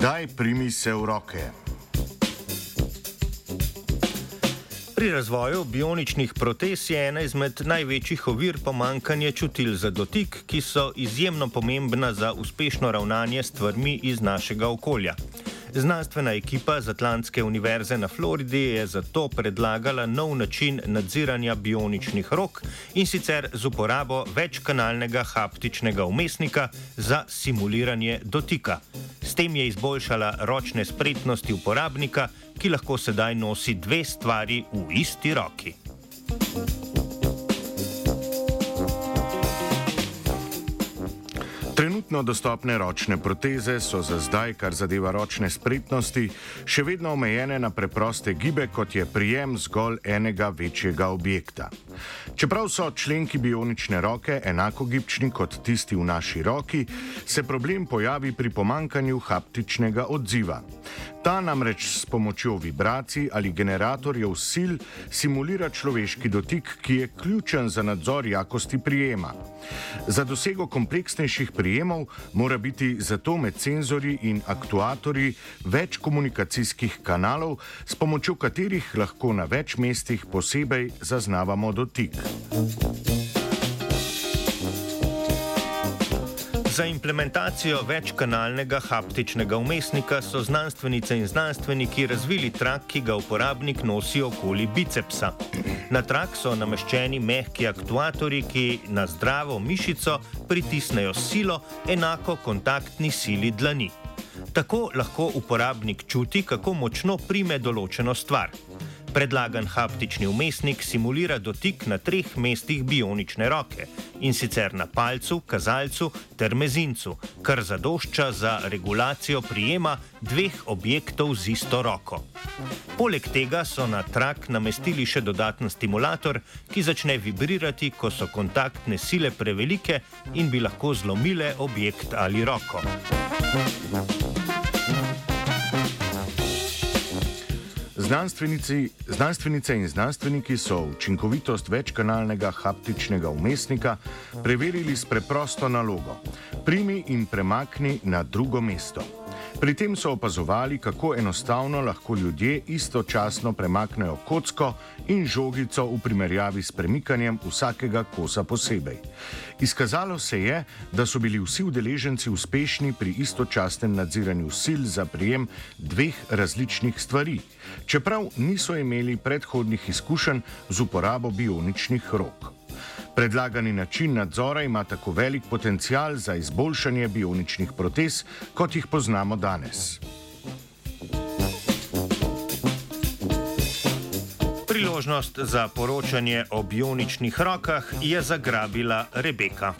Daj primi se v roke. Pri razvoju bioničnih protez je ena izmed največjih ovir pomankanje čutil za dotik, ki so izjemno pomembna za uspešno ravnanje s stvarmi iz našega okolja. Znanstvena ekipa z Atlantske univerze na Floridi je zato predlagala nov način nadziranja bioničnih rok in sicer z uporabo večkanalnega haptičnega umestnika za simuliranje dotika. Tem je izboljšala ročne spretnosti uporabnika, ki lahko sedaj nosi dve stvari v isti roki. Trenutno dostopne ročne proteze so za zdaj, kar zadeva ročne spretnosti, še vedno omejene na preproste gibe, kot je prijem zgolj enega večjega objekta. Čeprav so členki bionične roke enako gibčni kot tisti v naši roki, se problem pojavi pri pomankanju haptičnega odziva. Ta namreč s pomočjo vibracij ali generatorjev sil simulira človeški dotik, ki je ključen za nadzor jakosti prijema. Za dosego kompleksnejših prijemov mora biti zato med senzori in aktuatorji več komunikacijskih kanalov, s pomočjo katerih lahko na več mestih posebej zaznavamo dotik. Za implementacijo večkanalnega haptičnega umestnika so znanstvenice in znanstveniki razvili trak, ki ga uporabnik nosi okoli bicepsa. Na trak so nameščeni mehki aktuatorji, ki na zdravo mišico pritisnejo silo enako kontaktni sili dlani. Tako lahko uporabnik čuti, kako močno prime določeno stvar. Predlagan haptični umestnik simulira dotik na treh mestih bionične roke in sicer na palcu, kazalcu ter mezincu, kar zadošča za regulacijo prijema dveh objektov z isto roko. Poleg tega so na trak namestili še dodaten stimulator, ki začne vibrirati, ko so kontaktne sile prevelike in bi lahko zlomile objekt ali roko. Znanstvenice in znanstveniki so učinkovitost večkanalnega haptičnega umestnika preverili s preprosto nalogo: primi in premakni na drugo mesto. Pri tem so opazovali, kako enostavno lahko ljudje istočasno premaknejo kocko in žogico v primerjavi s premikanjem vsakega kosa posebej. Izkazalo se je, da so bili vsi udeleženci uspešni pri istočasnem nadziranju sil za prijem dveh različnih stvari, čeprav niso imeli predhodnih izkušenj z uporabo bioničnih rok. Predlagani način nadzora ima tako velik potencial za izboljšanje bioničnih protez, kot jih poznamo danes. Priložnost za poročanje o bioničnih rokah je zagrabila Rebeka.